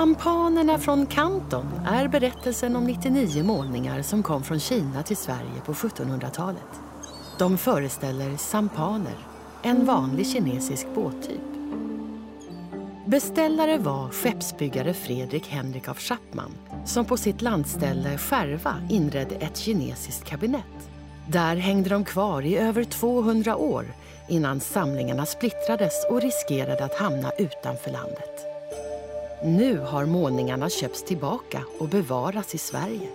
Sampanerna från Kanton är berättelsen om 99 målningar som kom från Kina till Sverige på 1700-talet. De föreställer sampaner, en vanlig kinesisk båttyp. Beställare var skeppsbyggare Fredrik Henrik af Chapman som på sitt landställe Skärva inredde ett kinesiskt kabinett. Där hängde de kvar i över 200 år innan samlingarna splittrades och riskerade att hamna utanför landet. Nu har målningarna köpts tillbaka och bevaras i Sverige.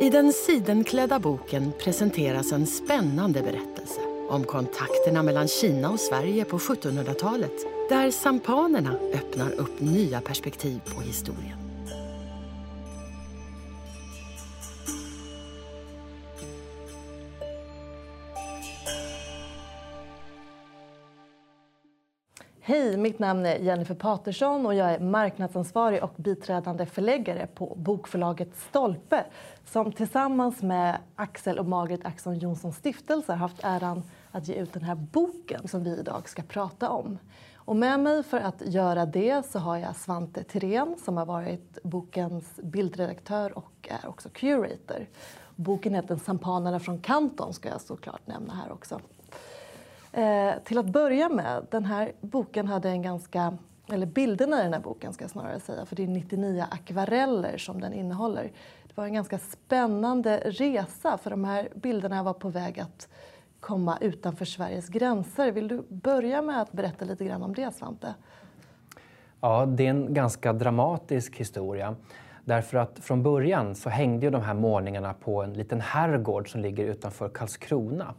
I den sidenklädda boken presenteras en spännande berättelse om kontakterna mellan Kina och Sverige på 1700-talet där sampanerna öppnar upp nya perspektiv på historien. Hej, mitt namn är Jennifer Patersson och jag är marknadsansvarig och biträdande förläggare på bokförlaget Stolpe som tillsammans med Axel och Margret Axon Jonsson stiftelse har haft äran att ge ut den här boken som vi idag ska prata om. Och med mig för att göra det så har jag Svante Tirén som har varit bokens bildredaktör och är också curator. Boken heter Sampanerna från Kanton ska jag såklart nämna här också. Eh, till att börja med, den här boken hade en ganska eller bilderna i den här boken ska jag snarare säga, för det är 99 akvareller som den innehåller. Det var en ganska spännande resa för de här bilderna var på väg att komma utanför Sveriges gränser. Vill du börja med att berätta lite grann om det Svante? Ja, det är en ganska dramatisk historia. Därför att från början så hängde ju de här målningarna på en liten herrgård som ligger utanför Karlskrona.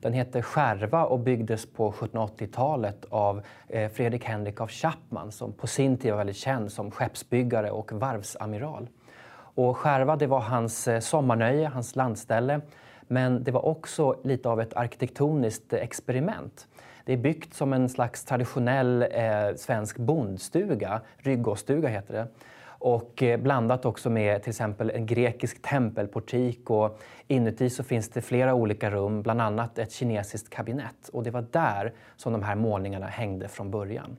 Den heter Skärva och byggdes på 1780-talet av eh, Fredrik Henrik av Chapman som på sin tid var väldigt känd som skeppsbyggare och varvsamiral. Och Skärva det var hans eh, sommarnöje, hans landställe. Men det var också lite av ett arkitektoniskt experiment. Det är byggt som en slags traditionell eh, svensk bondstuga, ryggåstuga heter det och eh, blandat också med till exempel en grekisk tempelportik och inuti så finns det flera olika rum, bland annat ett kinesiskt kabinett och det var där som de här målningarna hängde från början.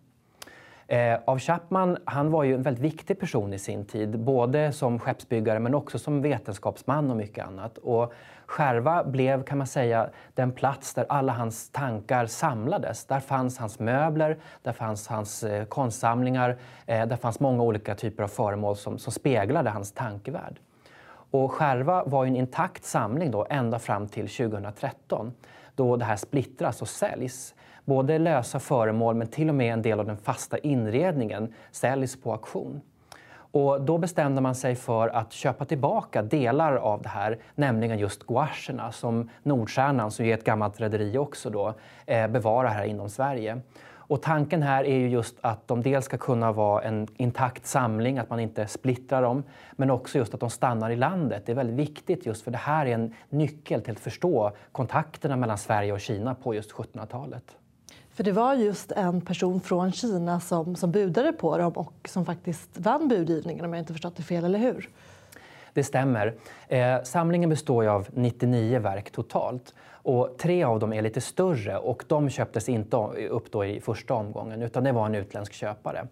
Eh, av Chapman han var ju en väldigt viktig person i sin tid, både som skeppsbyggare men också som vetenskapsman och mycket annat. Och Skärva blev kan man säga den plats där alla hans tankar samlades. Där fanns hans möbler, där fanns hans eh, konstsamlingar, eh, där fanns många olika typer av föremål som, som speglade hans tankevärld. Och Skärva var en intakt samling då, ända fram till 2013 då det här splittras och säljs. Både lösa föremål men till och med en del av den fasta inredningen säljs på auktion. Och då bestämde man sig för att köpa tillbaka delar av det här, nämligen just gouacherna som Nordstjärnan, som är ett gammalt rederi också, då, eh, bevarar här inom Sverige. Och tanken här är ju just att de dels ska kunna vara en intakt samling, att man inte splittrar dem, men också just att de stannar i landet. Det är väldigt viktigt just för det här är en nyckel till att förstå kontakterna mellan Sverige och Kina på just 1700-talet. För det var just en person från Kina som, som budade på dem och som faktiskt vann budgivningen om jag inte förstått det fel, eller hur? Det stämmer. Eh, samlingen består av 99 verk totalt. Och tre av dem är lite större och de köptes inte upp då i första omgången utan det var en utländsk köpare.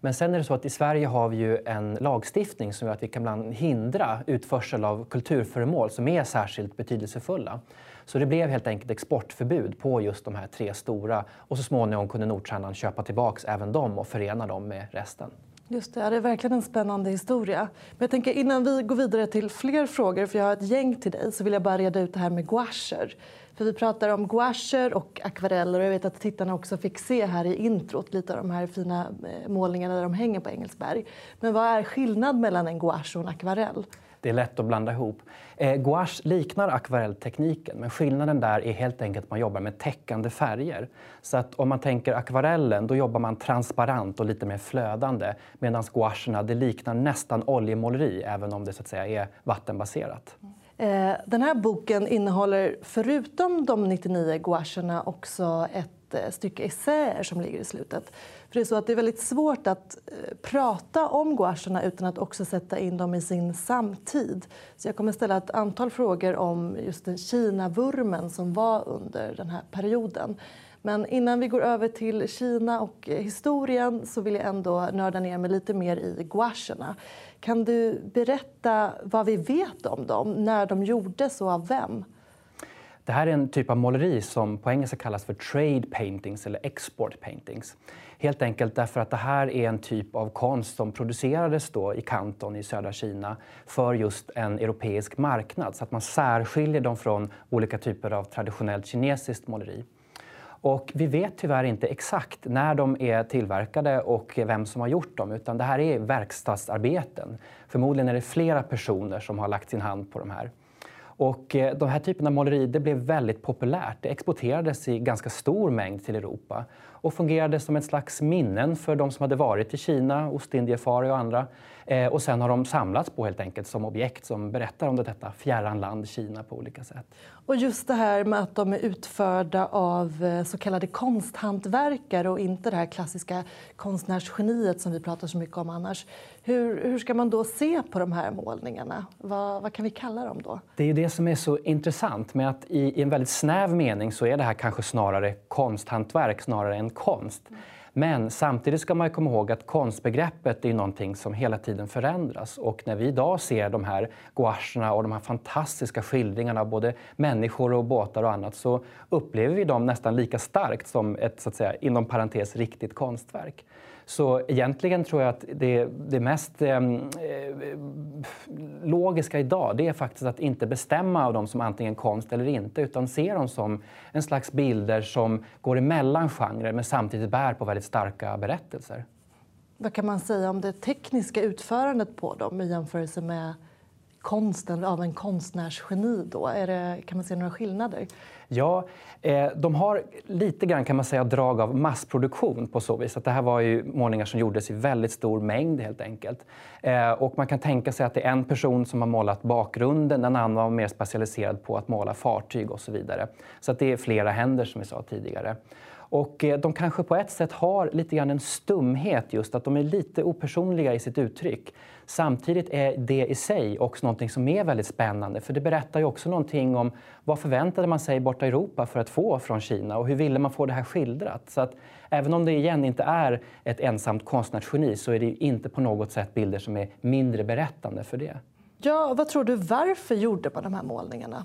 Men sen är det så att i Sverige har vi ju en lagstiftning som gör att vi kan bland hindra utförsel av kulturföremål som är särskilt betydelsefulla. Så det blev helt enkelt exportförbud på just de här tre stora och så småningom kunde Nordstjärnan köpa tillbaks även dem och förena dem med resten. Just det, det är verkligen en spännande historia. Men jag tänker innan vi går vidare till fler frågor, för jag har ett gäng till dig, så vill jag bara reda ut det här med gouacher. För vi pratar om gouacher och akvareller och jag vet att tittarna också fick se här i introt lite av de här fina eh, målningarna där de hänger på Engelsberg. Men vad är skillnad mellan en gouache och en akvarell? Det är lätt att blanda ihop. Eh, gouache liknar akvarelltekniken men skillnaden där är helt enkelt att man jobbar med täckande färger. Så att om man tänker akvarellen då jobbar man transparent och lite mer flödande medan gouacherna det liknar nästan oljemåleri även om det så att säga är vattenbaserat. Eh, den här boken innehåller förutom de 99 gouacherna också ett eh, stycke essäer som ligger i slutet. För det är så att det är väldigt svårt att eh, prata om gouacherna utan att också sätta in dem i sin samtid. Så jag kommer ställa ett antal frågor om just den Kina-vurmen som var under den här perioden. Men innan vi går över till Kina och historien så vill jag ändå nörda ner mig lite mer i gouacherna. Kan du berätta vad vi vet om dem, när de gjordes och av vem? Det här är en typ av måleri som på engelska kallas för trade paintings eller export paintings. Helt enkelt därför att det här är en typ av konst som producerades då i Kanton i södra Kina för just en europeisk marknad så att man särskiljer dem från olika typer av traditionellt kinesiskt måleri. Och vi vet tyvärr inte exakt när de är tillverkade och vem som har gjort dem utan det här är verkstadsarbeten. Förmodligen är det flera personer som har lagt sin hand på de här. Och eh, de den här typen av måleri det blev väldigt populärt. Det exporterades i ganska stor mängd till Europa och fungerade som ett slags minnen för de som hade varit i Kina, Ostindiefarare och andra. Eh, och sen har de samlats på helt enkelt som objekt som berättar om detta fjärran land Kina på olika sätt. Och just det här med att de är utförda av eh, så kallade konsthantverkare och inte det här klassiska konstnärsgeniet som vi pratar så mycket om annars. Hur, hur ska man då se på de här målningarna? Vad, vad kan vi kalla dem då? Det är det som är så intressant med att i, i en väldigt snäv mening så är det här kanske snarare konsthantverk snarare än konst. Men samtidigt ska man komma ihåg att konstbegreppet är någonting som hela tiden förändras. Och när vi idag ser de här gouacherna och de här fantastiska skildringarna av både människor och båtar och annat så upplever vi dem nästan lika starkt som ett, så att säga, inom parentes, riktigt konstverk. Så egentligen tror jag att det, det mest ehm, eh, logiska idag det är faktiskt att inte bestämma av dem som antingen konst eller inte utan se dem som en slags bilder som går emellan genrer men samtidigt bär på väldigt starka berättelser. Vad kan man säga om det tekniska utförandet på dem i jämförelse med konsten av en konstnärsgeni? Då? Är det, kan man se några skillnader? Ja, eh, de har lite grann kan man säga drag av massproduktion på så vis att det här var ju målningar som gjordes i väldigt stor mängd helt enkelt. Eh, och man kan tänka sig att det är en person som har målat bakgrunden, en annan var mer specialiserad på att måla fartyg och så vidare. Så att det är flera händer som vi sa tidigare. Och eh, de kanske på ett sätt har lite grann en stumhet just, att de är lite opersonliga i sitt uttryck. Samtidigt är det i sig också någonting som är väldigt spännande för det berättar ju också någonting om vad förväntade man sig borta i Europa för att få från Kina och hur ville man få det här skildrat? Så att även om det igen inte är ett ensamt konstnärsgeni så är det inte på något sätt bilder som är mindre berättande för det. Ja, vad tror du, varför gjorde man de här målningarna?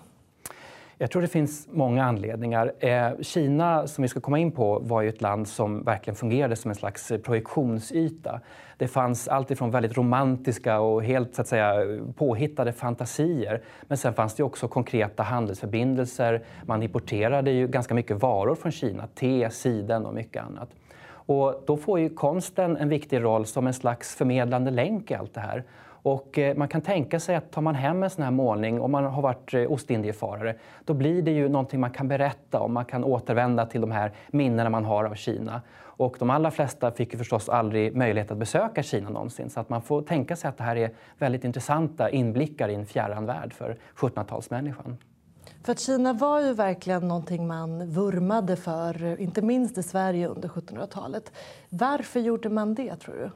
Jag tror det finns många anledningar. Eh, Kina, som vi ska komma in på, var ju ett land som verkligen fungerade som en slags eh, projektionsyta. Det fanns allt ifrån väldigt romantiska och helt så att säga, påhittade fantasier. Men sen fanns det också konkreta handelsförbindelser. Man importerade ju ganska mycket varor från Kina, te, siden och mycket annat. Och då får ju konsten en viktig roll som en slags förmedlande länk i allt det här. Och eh, man kan tänka sig att tar man hem en sån här målning, om man har varit eh, Ostindiefarare, då blir det ju någonting man kan berätta om. Man kan återvända till de här minnena man har av Kina. Och de allra flesta fick ju förstås aldrig möjlighet att besöka Kina någonsin. Så att man får tänka sig att det här är väldigt intressanta inblickar i en fjärran värld för 1700-talsmänniskan. För att Kina var ju verkligen någonting man vurmade för, inte minst i Sverige under 1700-talet. Varför gjorde man det, tror du?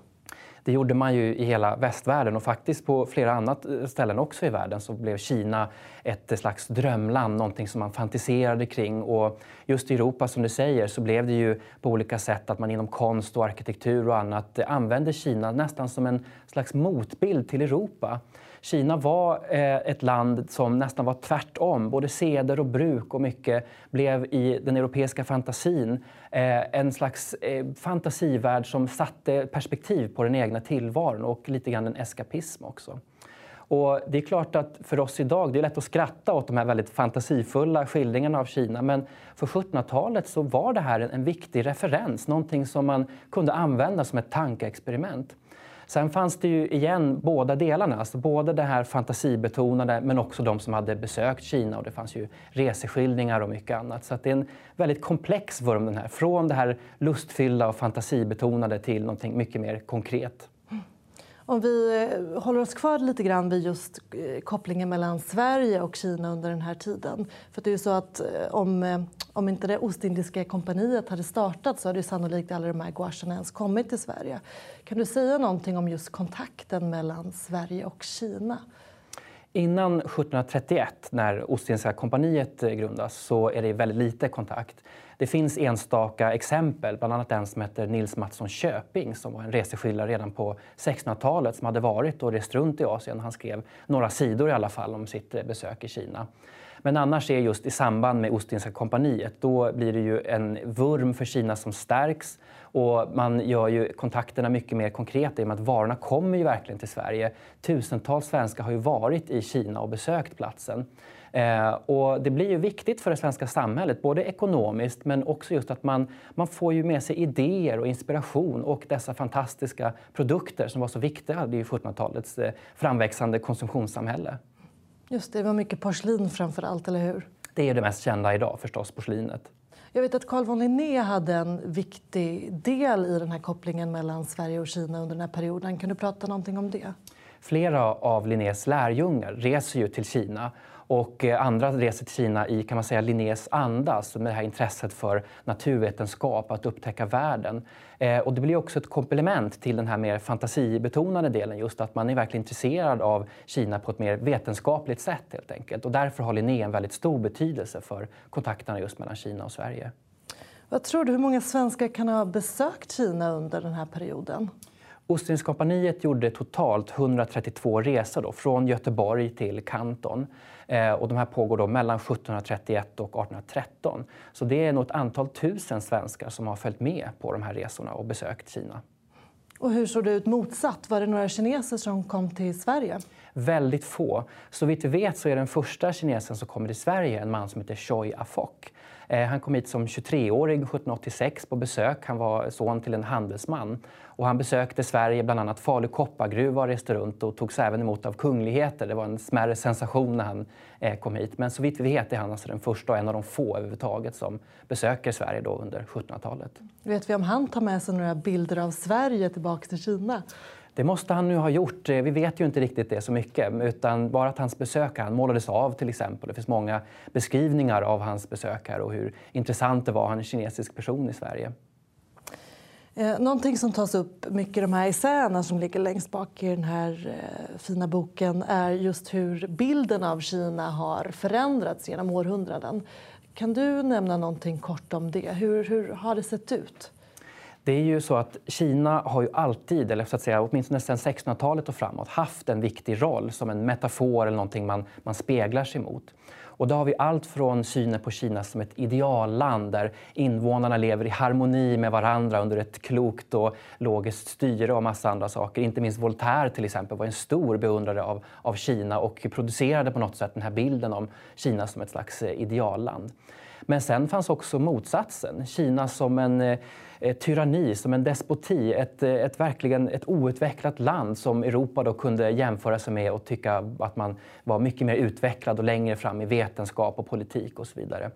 Det gjorde man ju i hela västvärlden och faktiskt på flera andra eh, ställen också i världen så blev Kina ett eh, slags drömland, någonting som man fantiserade kring. Och just i Europa, som du säger, så blev det ju på olika sätt att man inom konst och arkitektur och annat eh, använde Kina nästan som en slags motbild till Europa. Kina var eh, ett land som nästan var tvärtom. Både seder och bruk och mycket blev i den europeiska fantasin eh, en slags eh, fantasivärld som satte perspektiv på den egna tillvaron och lite grann en eskapism också. Och det är klart att för oss idag, det är lätt att skratta åt de här väldigt fantasifulla skildringarna av Kina, men för 1700-talet så var det här en, en viktig referens, någonting som man kunde använda som ett tankeexperiment. Sen fanns det ju igen båda delarna, alltså både det här fantasibetonade men också de som hade besökt Kina och det fanns ju reseskildringar och mycket annat. Så det är en väldigt komplex vurm den här, från det här lustfyllda och fantasibetonade till någonting mycket mer konkret. Om vi eh, håller oss kvar lite grann vid just eh, kopplingen mellan Sverige och Kina under den här tiden. För det är ju så att eh, om, om inte det Ostindiska kompaniet hade startat så hade ju sannolikt alla de här gouacherna ens kommit till Sverige. Kan du säga någonting om just kontakten mellan Sverige och Kina? Innan 1731, när Ostindiska kompaniet grundas, så är det väldigt lite kontakt. Det finns enstaka exempel, bland annat en som heter Nils Mattsson Köping som var en reseskildrare redan på 1600-talet som hade varit och rest runt i Asien. Han skrev några sidor i alla fall om sitt eh, besök i Kina. Men annars är just i samband med Ostindiska kompaniet, då blir det ju en vurm för Kina som stärks och man gör ju kontakterna mycket mer konkreta i och med att varorna kommer ju verkligen till Sverige. Tusentals svenskar har ju varit i Kina och besökt platsen. Eh, och det blir ju viktigt för det svenska samhället, både ekonomiskt men också just att man, man får ju med sig idéer och inspiration och dessa fantastiska produkter som var så viktiga i 1700-talets eh, framväxande konsumtionssamhälle. Just det, det var mycket porslin framför allt, eller hur? Det är det mest kända idag förstås, porslinet. Jag vet att Carl von Linné hade en viktig del i den här kopplingen mellan Sverige och Kina under den här perioden. Kan du prata någonting om det? Flera av Linnés lärjungar reser ju till Kina och eh, andra reser till Kina i kan man säga, Linnés anda, alltså med det här intresset för naturvetenskap, att upptäcka världen. Eh, och det blir också ett komplement till den här mer fantasibetonade delen, just att man är verkligen intresserad av Kina på ett mer vetenskapligt sätt helt enkelt. Och därför har Linné en väldigt stor betydelse för kontakterna just mellan Kina och Sverige. Vad tror du, hur många svenskar kan ha besökt Kina under den här perioden? Ostindieskompaniet gjorde totalt 132 resor då, från Göteborg till Kanton. Eh, och de här pågår då mellan 1731 och 1813. Så det är nog ett antal tusen svenskar som har följt med på de här resorna och besökt Kina. Och hur såg det ut motsatt? Var det några kineser som kom till Sverige? Väldigt få. Så vitt vi vet så är den första kinesen som kommer till Sverige en man som heter Choi Afok. Eh, han kom hit som 23-årig 1786 på besök. Han var son till en handelsman. Och han besökte Sverige, bland annat Falu koppargruva och reste runt och togs även emot av kungligheter. Det var en smärre sensation när han eh, kom hit. Men så vitt vi vet är han alltså den första och en av de få överhuvudtaget som besöker Sverige då under 1700-talet. Vet vi om han tar med sig några bilder av Sverige tillbaka till Kina? Det måste han nu ha gjort. Eh, vi vet ju inte riktigt det så mycket. Utan bara att hans besök han målades av till exempel. Det finns många beskrivningar av hans besök här och hur intressant det var. Han är en kinesisk person i Sverige. Eh, någonting som tas upp mycket i de här essäerna som ligger längst bak i den här eh, fina boken är just hur bilden av Kina har förändrats genom århundraden. Kan du nämna någonting kort om det? Hur, hur har det sett ut? Det är ju så att Kina har ju alltid, eller så att säga, åtminstone sedan 1600-talet och framåt, haft en viktig roll som en metafor eller någonting man, man speglar sig mot. Och då har vi allt från synen på Kina som ett idealland där invånarna lever i harmoni med varandra under ett klokt och logiskt styre och massa andra saker. Inte minst Voltaire till exempel var en stor beundrare av, av Kina och producerade på något sätt den här bilden om Kina som ett slags eh, idealland. Men sen fanns också motsatsen, Kina som en eh, tyranni, som en despoti. Ett, eh, ett, verkligen ett outvecklat land som Europa då kunde jämföra sig med och tycka att man var mycket mer utvecklad och längre fram i vetenskap och politik och så vidare.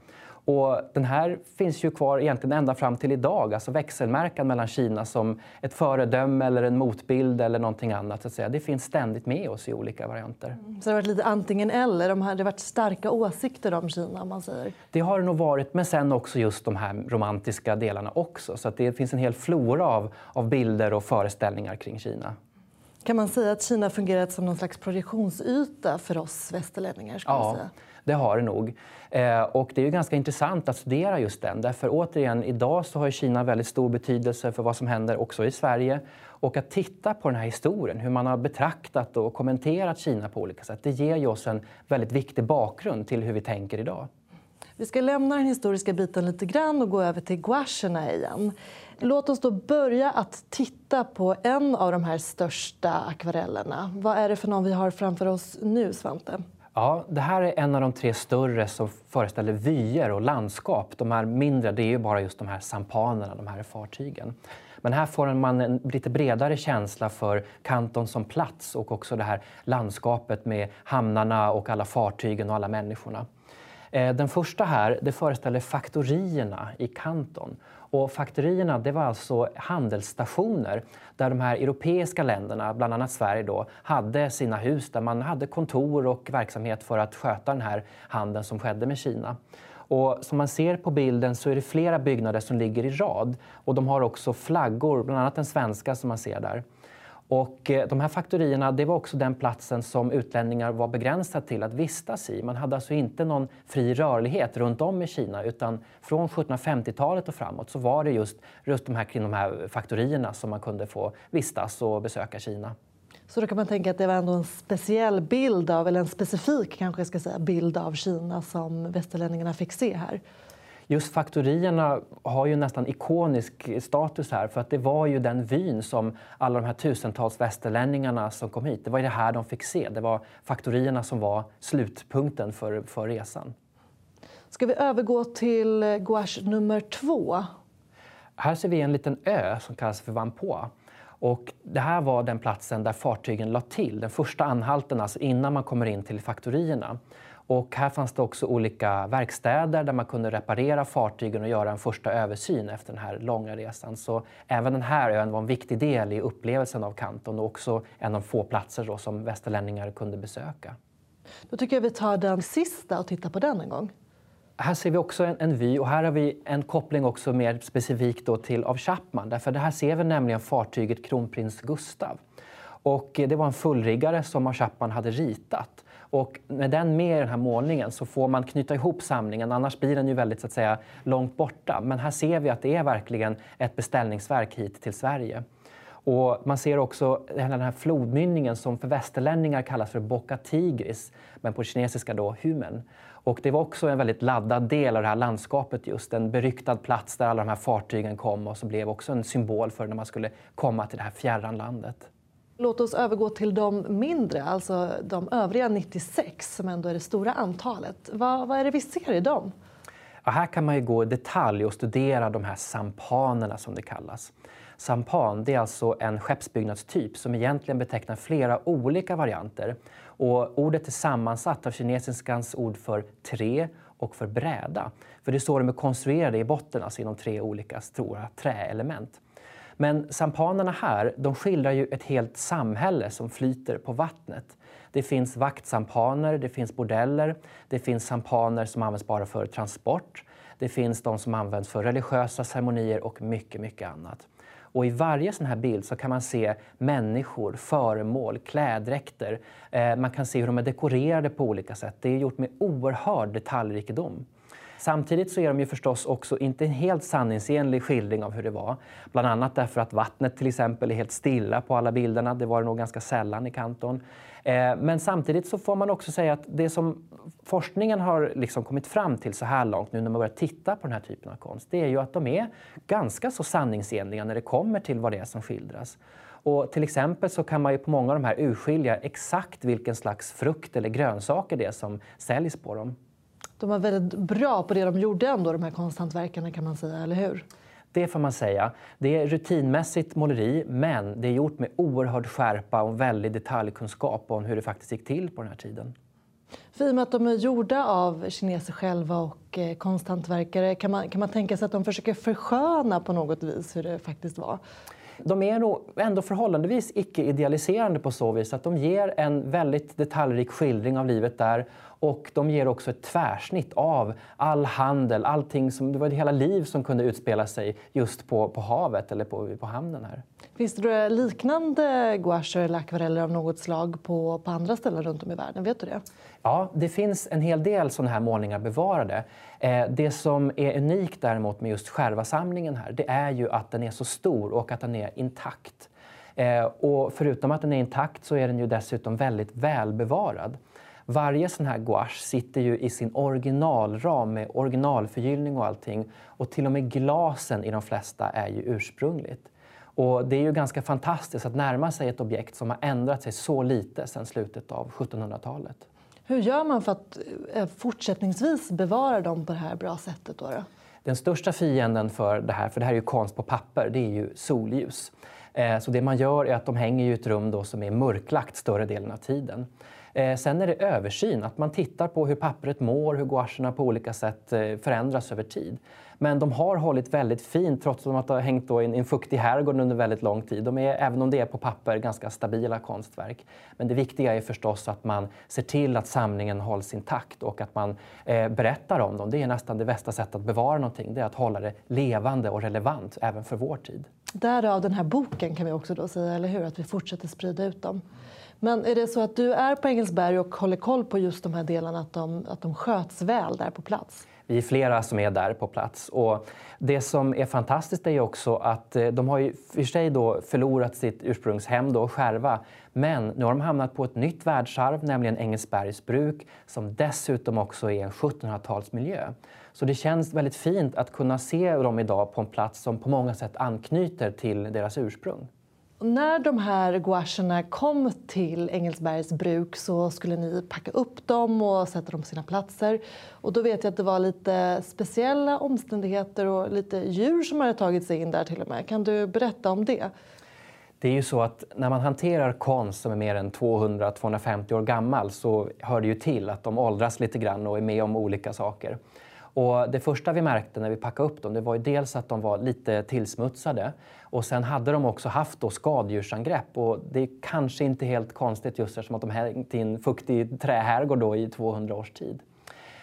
Och den här finns ju kvar egentligen ända fram till idag, alltså växelmärkan mellan Kina som ett föredöme eller en motbild eller någonting annat. Så att säga. Det finns ständigt med oss i olika varianter. Mm. Så det har varit lite antingen eller? De har, det har varit starka åsikter om Kina? om man säger. Det har det nog varit, men sen också just de här romantiska delarna också. Så att det finns en hel flora av, av bilder och föreställningar kring Kina. Kan man säga att Kina fungerat som någon slags projektionsyta för oss västerlänningar? Ja, säga? Det har det nog. Eh, och det är ju ganska intressant att studera just den. Därför återigen, idag så har Kina väldigt stor betydelse för vad som händer också i Sverige. Och att titta på den här historien, hur man har betraktat och kommenterat Kina på olika sätt, det ger ju oss en väldigt viktig bakgrund till hur vi tänker idag. Vi ska lämna den historiska biten lite grann och gå över till gouacherna igen. Låt oss då börja att titta på en av de här största akvarellerna. Vad är det för någon vi har framför oss nu, Svante? Ja, det här är en av de tre större som föreställer vyer och landskap. De här mindre det är ju bara just de här sampanerna, de här fartygen. Men här får man en lite bredare känsla för Kanton som plats och också det här landskapet med hamnarna och alla fartygen och alla människorna. Eh, den första här det föreställer faktorierna i Kanton. Och faktorierna det var alltså handelsstationer där de här europeiska länderna, bland annat Sverige, då, hade sina hus där man hade kontor och verksamhet för att sköta den här handeln som skedde med Kina. Och som man ser på bilden så är det flera byggnader som ligger i rad och de har också flaggor, bland annat den svenska som man ser där. Och eh, de här faktorierna det var också den platsen som utlänningar var begränsade till att vistas i. Man hade alltså inte någon fri rörlighet runt om i Kina utan från 1750-talet och framåt så var det just, just de här, kring de här faktorierna som man kunde få vistas och besöka Kina. Så då kan man tänka att det var ändå en speciell bild av, eller en specifik kanske jag ska säga, bild av Kina som västerlänningarna fick se här. Just faktorierna har ju nästan ikonisk status här för att det var ju den vyn som alla de här tusentals västerlänningarna som kom hit, det var det här de fick se. Det var faktorierna som var slutpunkten för, för resan. Ska vi övergå till gouache nummer två? Här ser vi en liten ö som kallas för Vampoa. Och det här var den platsen där fartygen la till, den första anhalten alltså innan man kommer in till faktorierna. Och här fanns det också olika verkstäder där man kunde reparera fartygen och göra en första översyn efter den här långa resan. Så även den här ön var en viktig del i upplevelsen av Kanton och också en av få platser då som västerlänningar kunde besöka. Då tycker jag vi tar den sista och tittar på den en gång. Här ser vi också en, en vy och här har vi en koppling också mer specifikt då till av Chapman. Därför det här ser vi nämligen fartyget Kronprins Gustav. Och det var en fullriggare som av Chapman hade ritat. Och med den med i den här målningen så får man knyta ihop samlingen, annars blir den ju väldigt så att säga, långt borta. Men här ser vi att det är verkligen ett beställningsverk hit till Sverige. Och man ser också den här flodmynningen som för västerlänningar kallas för Boca Tigris, men på kinesiska då Humen. Och det var också en väldigt laddad del av det här landskapet just, en beryktad plats där alla de här fartygen kom och som blev också en symbol för när man skulle komma till det här fjärran landet. Låt oss övergå till de mindre, alltså de övriga 96 som ändå är det stora antalet. Vad, vad är det vi ser i dem? Ja, här kan man ju gå i detalj och studera de här sampanerna som det kallas. Sampan det är alltså en skeppsbyggnadstyp som egentligen betecknar flera olika varianter. Och ordet är sammansatt av kinesiskans ord för tre och för bräda. För det är så de är konstruerade i botten, alltså inom tre olika stora träelement. Men sampanerna här de skildrar ju ett helt samhälle som flyter på vattnet. Det finns vaktsampaner, det finns bordeller, det finns sampaner som används bara för transport. Det finns de som används för religiösa ceremonier och mycket, mycket annat. Och I varje sån här bild så kan man se människor, föremål, kläddräkter. Eh, man kan se hur de är dekorerade på olika sätt. Det är gjort med oerhörd detaljrikedom. Samtidigt så är de ju förstås också inte en helt sanningsenlig skildring av hur det var. Bland annat därför att vattnet till exempel är helt stilla på alla bilderna. Det var det nog ganska sällan i Kanton. Eh, men samtidigt så får man också säga att det som forskningen har liksom kommit fram till så här långt nu när man börjar titta på den här typen av konst, det är ju att de är ganska så sanningsenliga när det kommer till vad det är som skildras. Och till exempel så kan man ju på många av de här urskilja exakt vilken slags frukt eller grönsaker det är som säljs på dem. De var väldigt bra på det de gjorde ändå, de här konsthantverkarna kan man säga, eller hur? Det får man säga. Det är rutinmässigt måleri, men det är gjort med oerhörd skärpa och väldig detaljkunskap om hur det faktiskt gick till på den här tiden. För i och med att de är gjorda av kineser själva och eh, konsthantverkare, kan man, kan man tänka sig att de försöker försköna på något vis hur det faktiskt var? De är nog ändå förhållandevis icke-idealiserande på så vis att de ger en väldigt detaljrik skildring av livet där och de ger också ett tvärsnitt av all handel, allting som, det var ett hela liv som kunde utspela sig just på, på havet eller på, på hamnen här. Finns det liknande gouacher eller akvareller av något slag på, på andra ställen runt om i världen? Vet du det? Ja, det finns en hel del sådana här målningar bevarade. Eh, det som är unikt däremot med just Skärvasamlingen här, det är ju att den är så stor och att den är intakt. Eh, och förutom att den är intakt så är den ju dessutom väldigt välbevarad. Varje sån här gouache sitter ju i sin originalram med originalförgyllning och allting. Och till och med glasen i de flesta är ju ursprungligt. Och det är ju ganska fantastiskt att närma sig ett objekt som har ändrat sig så lite sedan slutet av 1700-talet. Hur gör man för att eh, fortsättningsvis bevara dem på det här bra sättet? Då, då? Den största fienden för det här, för det här är ju konst på papper, det är ju solljus. Eh, så det man gör är att de hänger i ett rum då som är mörklagt större delen av tiden. Eh, sen är det översyn, att man tittar på hur pappret mår, hur gouacherna på olika sätt eh, förändras över tid. Men de har hållit väldigt fint trots att de har hängt i en, en fuktig herrgård under väldigt lång tid. De är, även om det är på papper, ganska stabila konstverk. Men det viktiga är förstås att man ser till att samlingen hålls intakt och att man eh, berättar om dem. Det är nästan det bästa sättet att bevara någonting, det är att hålla det levande och relevant även för vår tid. Därav den här boken kan vi också då säga, eller hur? Att vi fortsätter sprida ut dem. Men är det så att du är på Engelsberg och håller koll på just de här delarna, att de, att de sköts väl där på plats? Vi är flera som är där på plats. Och det som är fantastiskt är också att eh, de har ju för sig då förlorat sitt ursprungshem, då, Skärva. Men nu har de hamnat på ett nytt världsarv, nämligen Engelsbergs bruk som dessutom också är en 1700-talsmiljö. Så det känns väldigt fint att kunna se dem idag på en plats som på många sätt anknyter till deras ursprung. När de här gouacherna kom till Engelsbergs bruk så skulle ni packa upp dem och sätta dem på sina platser. Och då vet jag att det var lite speciella omständigheter och lite djur som hade tagit sig in där till och med. Kan du berätta om det? Det är ju så att när man hanterar konst som är mer än 200-250 år gammal så hör det ju till att de åldras lite grann och är med om olika saker. Och det första vi märkte när vi packade upp dem det var ju dels att de var lite tillsmutsade och sen hade de också haft då skadedjursangrepp. Och det är kanske inte helt konstigt just eftersom att de hängt i en fuktig trähärgård då i 200 års tid.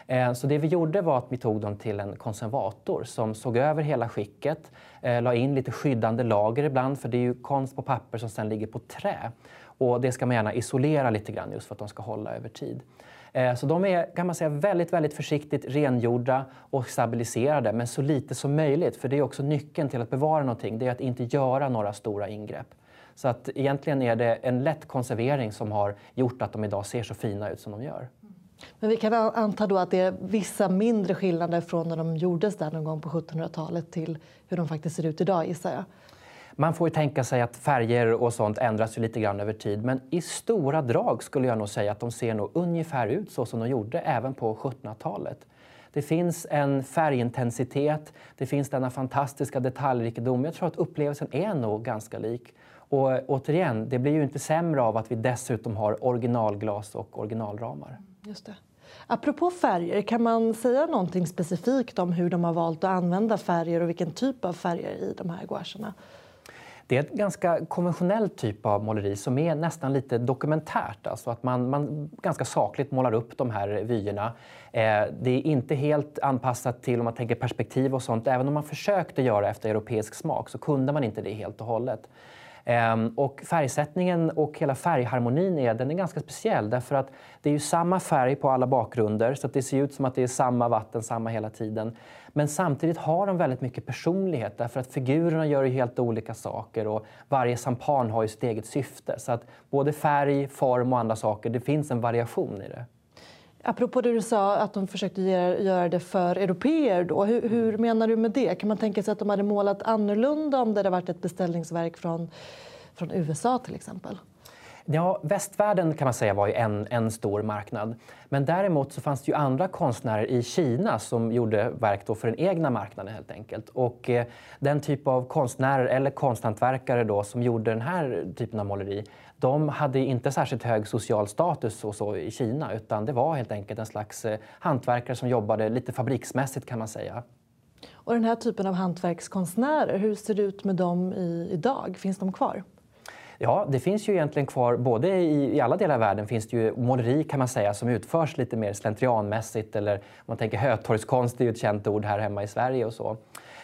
Eh, så det vi gjorde var att vi tog dem till en konservator som såg över hela skicket, eh, la in lite skyddande lager ibland för det är ju konst på papper som sen ligger på trä. Och det ska man gärna isolera lite grann just för att de ska hålla över tid. Eh, så de är kan man säga, väldigt, väldigt försiktigt rengjorda och stabiliserade, men så lite som möjligt. För det är också nyckeln till att bevara någonting, det är att inte göra några stora ingrepp. Så att egentligen är det en lätt konservering som har gjort att de idag ser så fina ut som de gör. Men vi kan anta då att det är vissa mindre skillnader från när de gjordes där någon gång på 1700-talet till hur de faktiskt ser ut idag gissar jag. Man får ju tänka sig att färger och sånt ändras ju lite grann över tid men i stora drag skulle jag nog säga att de ser nog ungefär ut så som de gjorde även på 1700-talet. Det finns en färgintensitet, det finns denna fantastiska detaljrikedom. Jag tror att upplevelsen är nog ganska lik. Och återigen, det blir ju inte sämre av att vi dessutom har originalglas och originalramar. Just det. Apropå färger, kan man säga någonting specifikt om hur de har valt att använda färger och vilken typ av färger i de här gouacherna? Det är ett ganska konventionell typ av måleri som är nästan lite dokumentärt. Alltså att man, man ganska sakligt målar upp de här vyerna. Eh, det är inte helt anpassat till om man tänker perspektiv och sånt. Även om man försökte göra efter europeisk smak så kunde man inte det helt och hållet. Ehm, och färgsättningen och hela färgharmonin är, den är ganska speciell därför att det är ju samma färg på alla bakgrunder så att det ser ut som att det är samma vatten, samma hela tiden. Men samtidigt har de väldigt mycket personlighet därför att figurerna gör ju helt olika saker och varje sampan har ju sitt eget syfte. Så att både färg, form och andra saker, det finns en variation i det. Apropå det du sa att de försökte göra det för europeer då. Hur, hur, menar du med det? Kan man tänka sig att de hade målat annorlunda om det hade varit ett beställningsverk från, från USA till exempel? Ja, västvärlden kan man säga var ju en, en stor marknad. Men däremot så fanns det ju andra konstnärer i Kina som gjorde verk då för den egna marknaden helt enkelt. Och eh, den typ av konstnärer eller konsthantverkare då som gjorde den här typen av måleri, de hade inte särskilt hög social status och så i Kina utan det var helt enkelt en slags eh, hantverkare som jobbade lite fabriksmässigt kan man säga. Och den här typen av hantverkskonstnärer, hur ser det ut med dem i, idag? Finns de kvar? Ja, det finns ju egentligen kvar, både i, i alla delar av världen finns det ju måleri kan man säga som utförs lite mer slentrianmässigt eller om man tänker hötorgskonst är ju ett känt ord här hemma i Sverige och så.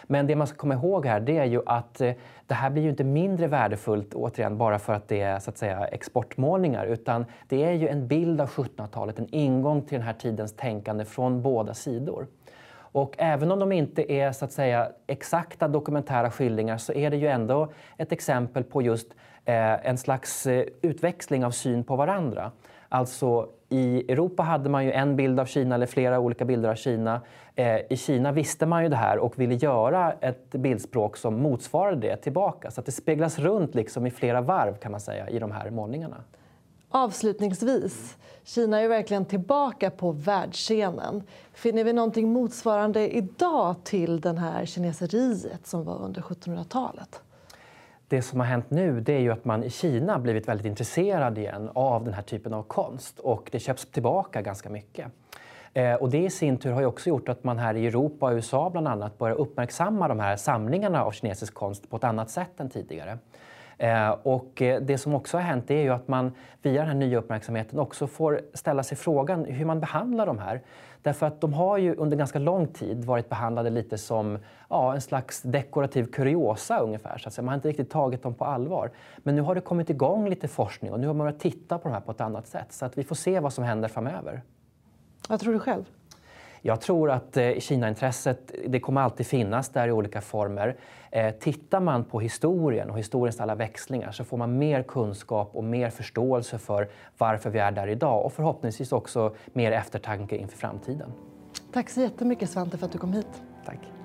Men det man ska komma ihåg här det är ju att eh, det här blir ju inte mindre värdefullt återigen bara för att det är så att säga exportmålningar utan det är ju en bild av 1700-talet, en ingång till den här tidens tänkande från båda sidor. Och även om de inte är så att säga exakta dokumentära skildringar så är det ju ändå ett exempel på just eh, en slags eh, utväxling av syn på varandra. Alltså i Europa hade man ju en bild av Kina eller flera olika bilder av Kina. Eh, I Kina visste man ju det här och ville göra ett bildspråk som motsvarade det tillbaka. Så att det speglas runt liksom i flera varv kan man säga i de här målningarna. Avslutningsvis, Kina är ju verkligen tillbaka på världsscenen. Finner vi någonting motsvarande idag till den här kineseriet som var under 1700-talet? Det som har hänt nu det är ju att man i Kina blivit väldigt intresserad igen av den här typen av konst och det köps tillbaka ganska mycket. Eh, och det i sin tur har ju också gjort att man här i Europa och USA bland annat börjar uppmärksamma de här samlingarna av kinesisk konst på ett annat sätt än tidigare. Eh, och eh, det som också har hänt är ju att man via den här nya uppmärksamheten också får ställa sig frågan hur man behandlar de här. Därför att de har ju under ganska lång tid varit behandlade lite som ja, en slags dekorativ kuriosa ungefär. Så att säga. Man har inte riktigt tagit dem på allvar. Men nu har det kommit igång lite forskning och nu har man börjat titta på de här på ett annat sätt. Så att vi får se vad som händer framöver. Vad tror du själv? Jag tror att eh, Kinaintresset det kommer alltid finnas där i olika former. Eh, tittar man på historien och historiens alla växlingar så får man mer kunskap och mer förståelse för varför vi är där idag och förhoppningsvis också mer eftertanke inför framtiden. Tack så jättemycket Svante för att du kom hit. Tack.